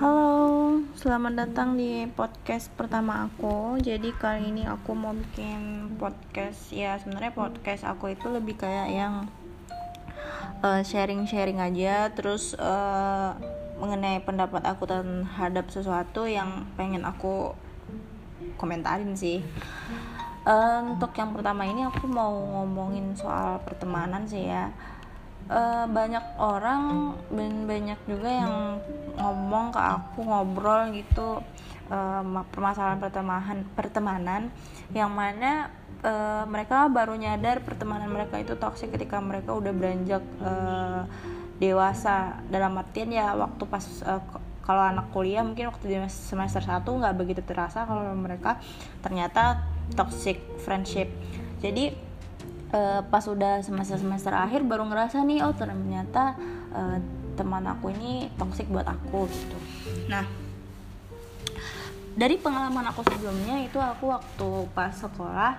Halo, selamat datang di podcast pertama aku. Jadi kali ini aku mau bikin podcast. Ya sebenarnya podcast aku itu lebih kayak yang uh, sharing-sharing aja, terus uh, mengenai pendapat aku terhadap sesuatu yang pengen aku komentarin sih. Uh, untuk yang pertama ini aku mau ngomongin soal pertemanan sih ya uh, banyak orang dan banyak juga yang ngomong ke aku ngobrol gitu. Uh, permasalahan pertemanan pertemanan yang mana uh, mereka baru nyadar pertemanan mereka itu toksik ketika mereka udah beranjak uh, dewasa. Dalam artian ya waktu pas uh, kalau anak kuliah mungkin waktu semester 1 nggak begitu terasa kalau mereka ternyata toxic friendship. Jadi uh, pas udah semester semester akhir baru ngerasa nih oh ternyata uh, teman aku ini toxic buat aku gitu. Nah dari pengalaman aku sebelumnya itu aku waktu pas sekolah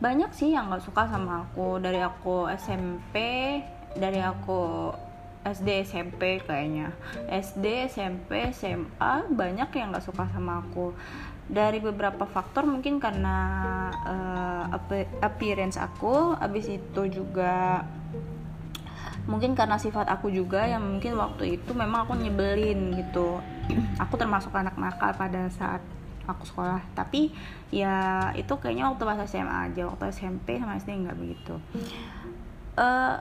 banyak sih yang nggak suka sama aku. Dari aku SMP dari aku SD SMP kayaknya. SD SMP SMA banyak yang nggak suka sama aku dari beberapa faktor mungkin karena uh, appearance aku abis itu juga mungkin karena sifat aku juga yang mungkin waktu itu memang aku nyebelin gitu. Aku termasuk anak nakal pada saat aku sekolah tapi ya itu kayaknya waktu pas SMA aja waktu SMP sama SD nggak begitu. Uh,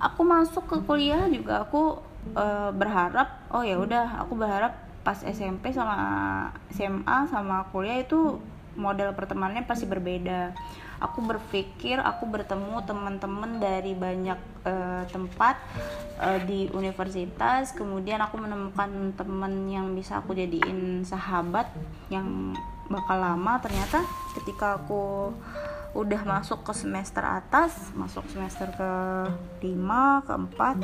aku masuk ke kuliah juga aku uh, berharap oh ya udah aku berharap pas SMP sama SMA sama kuliah itu model pertemanannya pasti berbeda. Aku berpikir aku bertemu teman-teman dari banyak uh, tempat uh, di universitas, kemudian aku menemukan teman yang bisa aku jadiin sahabat yang bakal lama. Ternyata ketika aku udah masuk ke semester atas, masuk semester ke 5, ke 4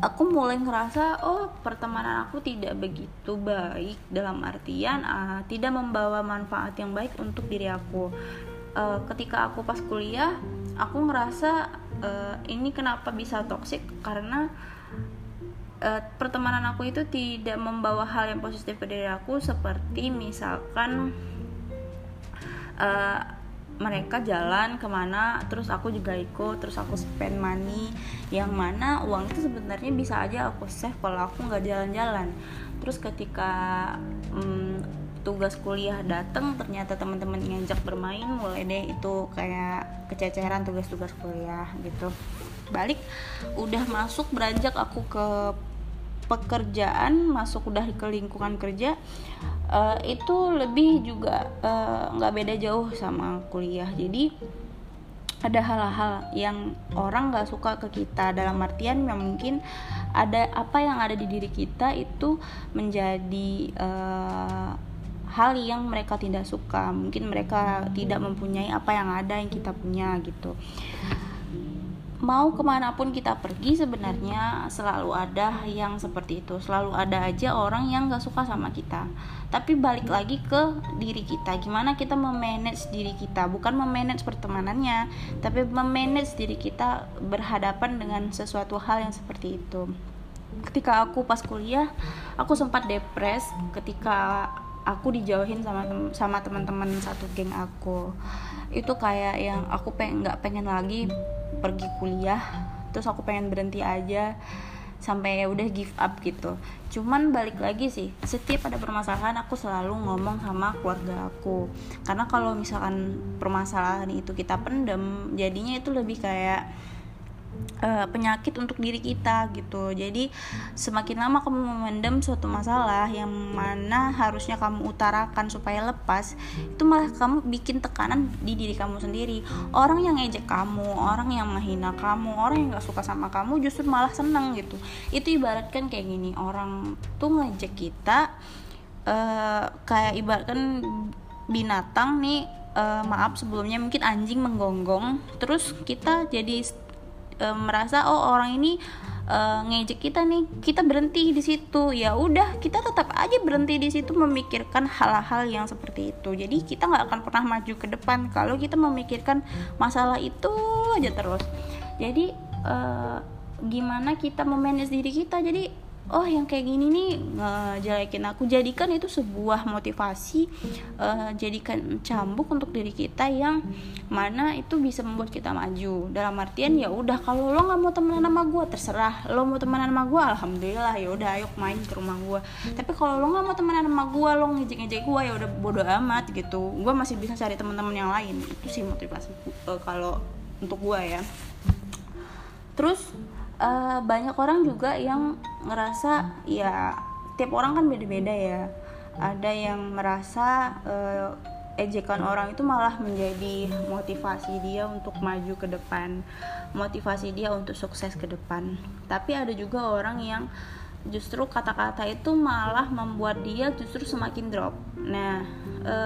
aku mulai ngerasa oh pertemanan aku tidak begitu baik dalam artian uh, tidak membawa manfaat yang baik untuk diri aku. Uh, ketika aku pas kuliah aku ngerasa uh, ini kenapa bisa toksik karena uh, pertemanan aku itu tidak membawa hal yang positif ke diri aku seperti misalkan uh, mereka jalan ke mana terus aku juga ikut terus aku spend money. Yang mana uang itu sebenarnya bisa aja aku save kalau aku nggak jalan-jalan. Terus ketika hmm, tugas kuliah dateng ternyata teman-teman ngajak bermain mulai deh itu kayak kececeran tugas-tugas kuliah gitu. Balik udah masuk beranjak aku ke pekerjaan masuk udah ke lingkungan kerja uh, itu lebih juga eh, nggak uh, beda jauh sama kuliah. Jadi ada hal-hal yang orang nggak suka ke kita. Dalam artian yang mungkin ada apa yang ada di diri kita itu menjadi uh, hal yang mereka tidak suka. Mungkin mereka tidak mempunyai apa yang ada yang kita punya gitu mau ke mana pun kita pergi sebenarnya selalu ada yang seperti itu. Selalu ada aja orang yang gak suka sama kita. Tapi balik lagi ke diri kita. Gimana kita memanage diri kita? Bukan memanage pertemanannya tapi memanage diri kita berhadapan dengan sesuatu hal yang seperti itu. Ketika aku pas kuliah aku sempat depres ketika aku dijauhin sama sama teman-teman satu geng aku. Itu kayak yang aku pengen pengen lagi pergi kuliah terus aku pengen berhenti aja sampai ya udah give up gitu. Cuman balik lagi sih setiap ada permasalahan aku selalu ngomong sama keluarga aku. Karena kalau misalkan permasalahan itu kita pendem jadinya itu lebih kayak uh, penyakit untuk diri kita gitu. Jadi semakin lama kamu memendam suatu masalah yang mana harusnya kamu utarakan supaya lepas itu malah kamu bikin tekanan di diri kamu sendiri. Orang yang ngejek kamu orang yang menghina kamu orang yang gak suka sama kamu justru malah seneng gitu. Itu ibaratkan kayak gini orang tuh ngejek kita uh, kayak ibaratkan binatang nih uh, maaf sebelumnya mungkin anjing menggonggong terus kita jadi e, merasa oh orang ini e, ngejek kita nih kita berhenti di situ. Ya udah kita tetap aja berhenti di situ memikirkan hal-hal yang seperti itu. Jadi kita nggak akan pernah maju ke depan kalau kita memikirkan masalah itu aja terus. Jadi e, gimana kita memanage diri kita? Jadi oh yang kayak gini nih ngejelekin aku. Jadikan itu sebuah motivasi uh, jadikan cambuk untuk diri kita yang mana itu bisa membuat kita maju. Dalam artian ya udah kalau lo nggak mau temenan sama gue terserah. Lo mau temenan sama gue alhamdulillah ya udah ayo main ke rumah gue tapi kalau lo nggak mau temenan sama gue lo ngejek ngejek gue ya udah bodo amat gitu. Gue masih bisa cari teman-teman yang lain. Itu sih motivasi uh, kalau untuk gue ya. Terus uh, banyak orang juga yang ngerasa ya tiap orang kan beda-beda ya. Ada yang merasa uh, ejekan orang itu malah menjadi motivasi dia untuk maju ke depan motivasi dia untuk sukses ke depan. Tapi ada juga orang yang justru kata-kata itu malah membuat dia justru semakin drop. Nah, e,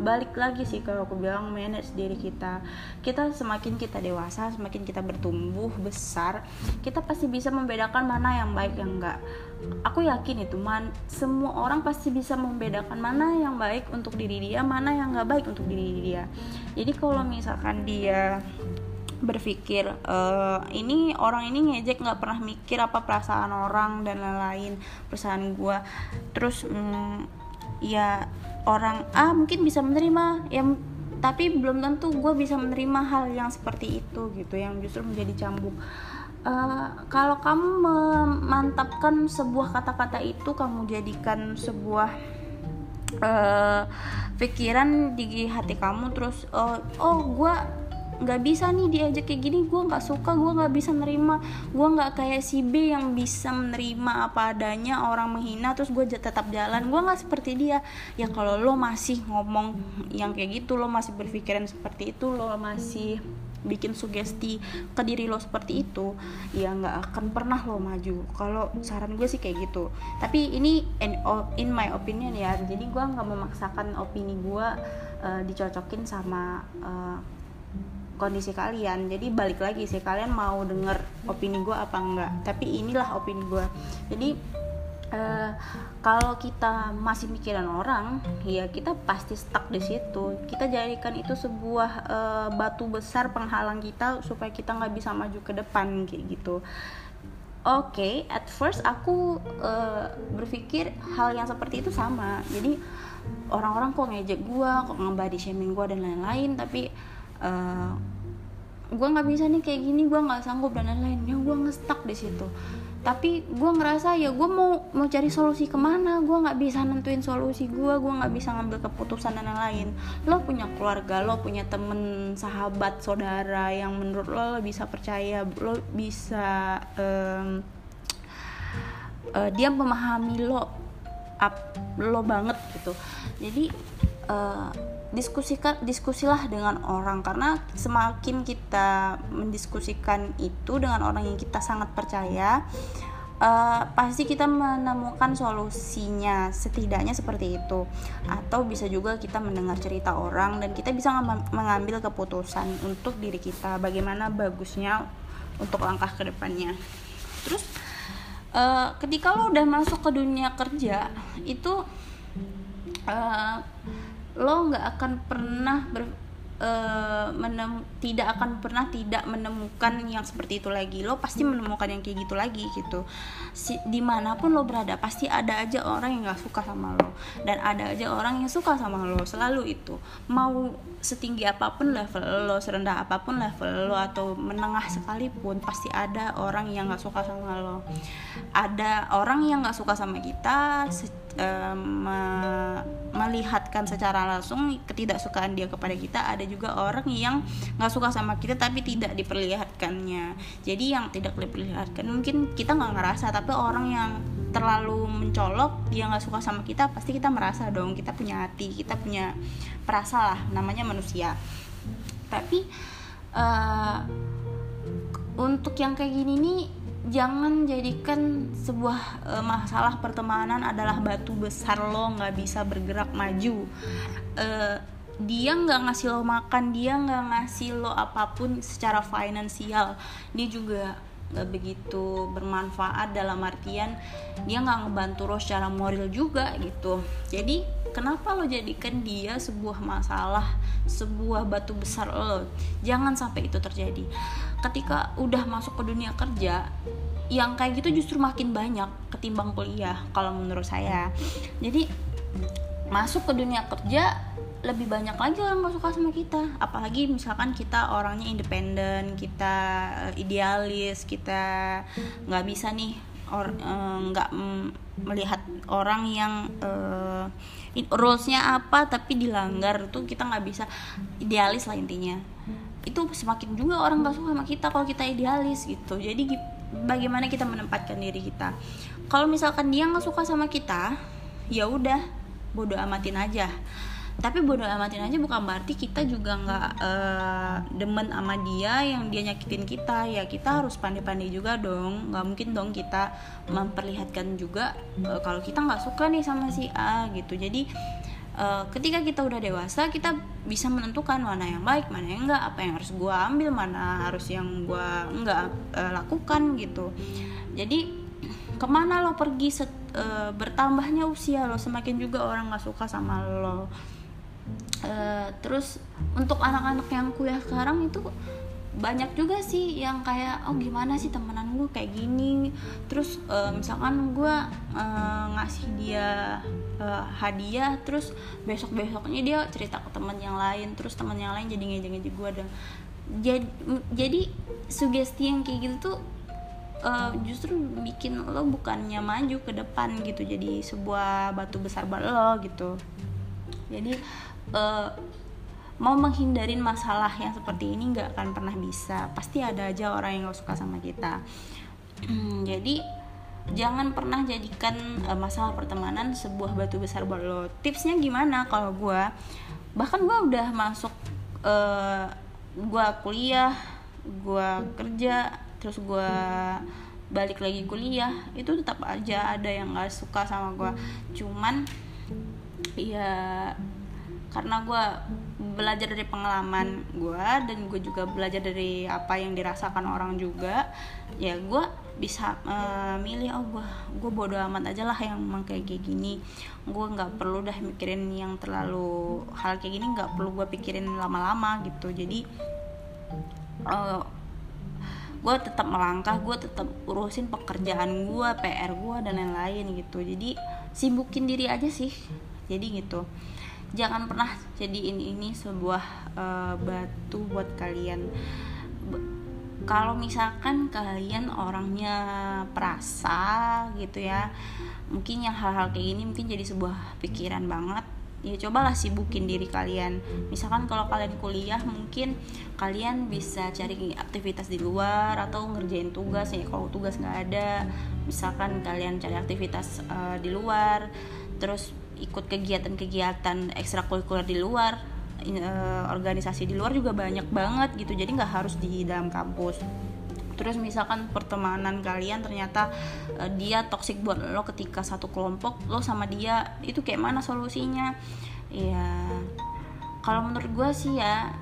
balik lagi sih kalau aku bilang manage diri kita. Kita semakin kita dewasa, semakin kita bertumbuh besar, kita pasti bisa membedakan mana yang baik yang enggak. Aku yakin itu man, semua orang pasti bisa membedakan mana yang baik untuk diri dia, mana yang enggak baik untuk diri dia. Jadi kalau misalkan dia berpikir e, ini orang ini ngejek nggak pernah mikir apa perasaan orang dan lain-lain perasaan gue terus mm, ya orang A mungkin bisa menerima ya tapi belum tentu gue bisa menerima hal yang seperti itu gitu yang justru menjadi cambuk. Uh, kalau kamu memantapkan sebuah kata-kata itu kamu jadikan sebuah uh, pikiran di hati kamu terus uh, oh gue nggak bisa nih diajak kayak gini gue nggak suka gue nggak bisa nerima. Gue nggak kayak si B yang bisa menerima apa adanya orang menghina terus gue tetap jalan. Gue nggak seperti dia. Ya kalau lo masih ngomong yang kayak gitu lo masih berpikiran seperti itu lo masih bikin sugesti ke diri lo seperti itu ya nggak akan pernah lo maju. Kalau saran gue sih kayak gitu. Tapi ini in, in my opinion ya. Jadi gue nggak memaksakan opini gue uh, dicocokin sama uh, kondisi kalian. Jadi balik lagi sih kalian mau denger opini gue apa enggak? Tapi inilah opini gue jadi uh, kalau kita masih mikirin orang ya kita pasti stuck di situ. Kita jadikan itu sebuah uh, batu besar penghalang kita supaya kita nggak bisa maju ke depan kayak gitu. Oke, okay, at first aku uh, berpikir hal yang seperti itu sama. Jadi orang-orang kok ngejek gue, kok ngebody shaming gue dan lain-lain, tapi uh, gue nggak bisa nih kayak gini gue nggak sanggup dan lain-lain. Ya gue ngestak di situ. Tapi gue ngerasa ya gue mau mau cari solusi ke mana? Gue nggak bisa nentuin solusi gue gue nggak bisa ngambil keputusan dan lain-lain. Lo punya keluarga lo punya temen sahabat saudara yang menurut lo, lo bisa percaya lo bisa um, uh, dia memahami lo up lo banget gitu. Jadi uh, diskusikan diskusilah dengan orang. Karena semakin kita mendiskusikan itu dengan orang yang kita sangat percaya uh, pasti kita menemukan solusinya setidaknya seperti itu. Atau bisa juga kita mendengar cerita orang dan kita bisa mengambil keputusan untuk diri kita bagaimana bagusnya untuk langkah ke depannya terus uh, ketika lo udah masuk ke dunia kerja itu uh, lo nggak akan pernah ber, uh, menem, tidak akan pernah tidak menemukan yang seperti itu lagi. Lo pasti menemukan yang kayak gitu lagi gitu. Si, di mana pun lo berada pasti ada aja orang yang nggak suka sama lo. Dan ada aja orang yang suka sama lo selalu itu. Mau setinggi apa pun level lo serendah apa pun level lo atau menengah sekalipun pasti ada orang yang nggak suka sama lo. Ada orang yang nggak suka sama kita me melihatkan secara langsung ketidaksukaan dia kepada kita ada juga orang yang nggak suka sama kita tapi tidak diperlihatkannya. Jadi yang tidak diperlihatkan mungkin kita nggak ngerasa tapi orang yang terlalu mencolok dia nggak suka sama kita pasti kita merasa dong kita punya hati kita punya perasa lah namanya manusia. Tapi uh, untuk yang kayak gini nih jangan jadikan sebuah e, masalah pertemanan adalah batu besar lo nggak bisa bergerak maju. E, dia nggak ngasih lo makan dia nggak ngasih lo apa pun secara finansial. Dia juga nggak begitu bermanfaat dalam artian dia nggak ngebantu lo secara moral juga gitu. Jadi kenapa lo jadikan dia sebuah masalah sebuah batu besar lo? Jangan sampai itu terjadi ketika udah masuk ke dunia kerja yang kayak gitu justru makin banyak ketimbang kuliah kalau menurut saya. Jadi masuk ke dunia kerja lebih banyak lagi orang gak suka sama kita. Apalagi misalkan kita orangnya independen kita eh, idealis kita nggak bisa nih or eh, nggak melihat orang yang uh, rulesnya apa tapi dilanggar tuh kita nggak bisa idealis lah intinya itu semakin juga orang gak suka sama kita kalau kita idealis gitu. Jadi bagaimana kita menempatkan diri kita? Kalau misalkan dia nggak suka sama kita ya udah bodoh amatin aja. Tapi bodoh amatin aja bukan berarti kita juga nggak uh, demen sama dia yang dia nyakitin kita. Ya kita harus pandai-pandai juga dong. Nggak mungkin dong kita memperlihatkan juga uh, kalau kita nggak suka nih sama si A gitu. Jadi uh, ketika kita udah dewasa kita bisa menentukan mana yang baik mana yang enggak apa yang harus gue ambil mana harus yang gue enggak uh, lakukan gitu. Jadi ke mana lo pergi set, uh, bertambahnya usia lo? Semakin juga orang nggak suka sama lo. Uh, terus untuk anak-anak yang kuliah sekarang itu banyak juga sih yang kayak oh gimana sih temenan gue kayak gini? Terus uh, misalkan gue uh, ngasih dia uh, hadiah terus besok besoknya dia cerita ke teman yang lain terus teman yang lain jadi ngejek gue dan jadi jadi sugesti yang kayak gitu tuh uh, justru bikin lo bukannya maju ke depan gitu jadi sebuah batu besar buat lo gitu. Jadi uh, mau menghindarin masalah yang seperti ini nggak akan pernah bisa. Pasti ada aja orang yang gak suka sama kita. Jadi jangan pernah jadikan uh, masalah pertemanan sebuah batu besar buat lo tipsnya gimana kalau gue bahkan gue udah masuk uh, gue kuliah gue kerja terus gue balik lagi kuliah. Itu tetap aja ada yang gak suka sama gue cuman ya karena gue belajar dari pengalaman gue dan gue juga belajar dari apa yang dirasakan orang juga ya gue bisa uh, milih oh gue gue bodo amat aja lah yang emang kayak kayak gini. Gue nggak perlu dah mikirin yang terlalu hal kayak gini nggak perlu gue pikirin lama-lama gitu. Jadi uh, gue tetap melangkah gue tetap urusin pekerjaan gue PR gue dan lain-lain gitu. Jadi sibukin diri aja sih. Jadi gitu. Jangan pernah jadiin ini sebuah uh, batu buat kalian kalau misalkan kalian orangnya perasa gitu ya mungkin yang hal-hal kayak gini mungkin jadi sebuah pikiran banget. Ya cobalah sibukin diri kalian. Misalkan kalau kalian kuliah mungkin kalian bisa cari aktivitas di luar atau ngerjain tugas. Ya kalau tugas nggak ada misalkan kalian cari aktivitas uh, di luar terus ikut kegiatan-kegiatan ekstrakurikuler di luar uh, organisasi di luar juga banyak banget gitu jadi nggak harus di dalam kampus. Terus misalkan pertemanan kalian ternyata uh, dia toksik buat lo ketika satu kelompok lo sama dia itu kayak mana solusinya? Ya kalau menurut gue sih ya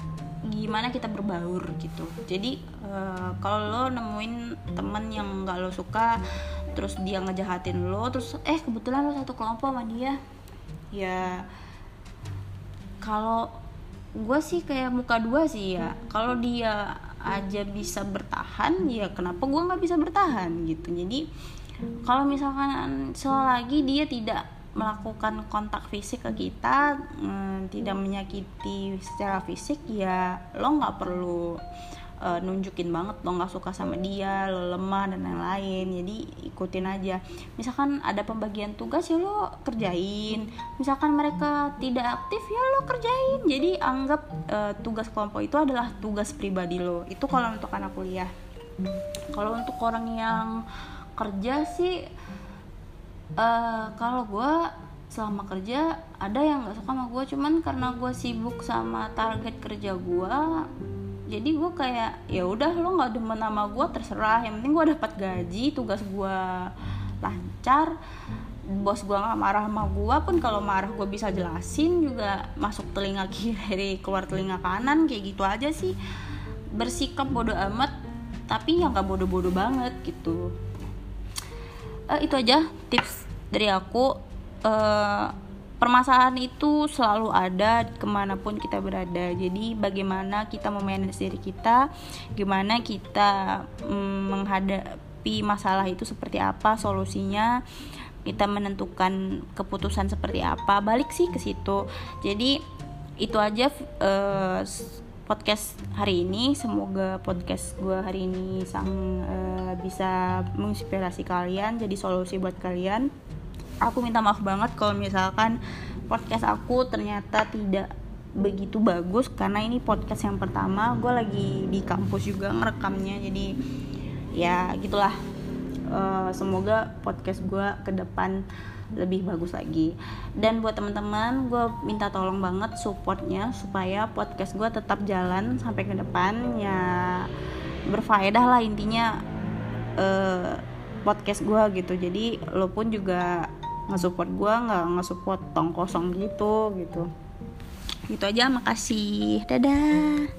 gimana kita berbaur gitu. Jadi uh, kalau lo nemuin temen yang nggak lo suka terus dia ngejahatin lo terus eh kebetulan lo satu kelompok sama dia. Ya kalau gue sih kayak muka dua sih ya. Kalau dia aja bisa bertahan ya kenapa gue nggak bisa bertahan gitu. Jadi kalau misalkan selagi dia tidak melakukan kontak fisik ke kita hmm, tidak menyakiti secara fisik ya lo nggak perlu uh, nunjukin banget lo nggak suka sama dia lo lemah dan lain-lain. Jadi ikutin aja. Misalkan ada pembagian tugas ya lo kerjain. Misalkan mereka tidak aktif ya lo kerjain. Jadi anggap uh, tugas kelompok itu adalah tugas pribadi lo. Itu kalau untuk anak kuliah. Kalau untuk orang yang kerja sih uh, kalau gue selama kerja ada yang nggak suka sama gue cuman karena gue sibuk sama target kerja gue jadi gue kayak ya udah lo nggak demen sama gue terserah. Yang penting gue dapat gaji tugas gue lancar. Bos gue nggak marah sama gue pun kalau marah gue bisa jelasin juga. Masuk telinga kiri keluar telinga kanan kayak gitu aja sih. Bersikap bodoh amat tapi yang nggak bodoh-bodoh banget gitu. Uh, itu aja tips dari aku. Uh, permasalahan itu selalu ada ke mana pun kita berada. Jadi bagaimana kita memanage diri kita gimana kita mm, menghadap menghadapi masalah itu seperti apa solusinya kita menentukan keputusan seperti apa balik sih ke situ. Jadi itu aja uh, podcast hari ini. Semoga podcast gue hari ini sang uh, bisa menginspirasi kalian jadi solusi buat kalian aku minta maaf banget kalau misalkan podcast aku ternyata tidak begitu bagus karena ini podcast yang pertama. Gue lagi di kampus juga ngerekamnya jadi ya gitulah. Uh, semoga podcast gue ke depan lebih bagus lagi. Dan buat teman-teman gue minta tolong banget supportnya supaya podcast gue tetap jalan sampai ke depan. Ya berfaedah lah intinya uh, podcast gue gitu. Jadi lo pun juga nge-support gue nggak nge-support tong kosong gitu gitu. Gitu aja makasih. Dadah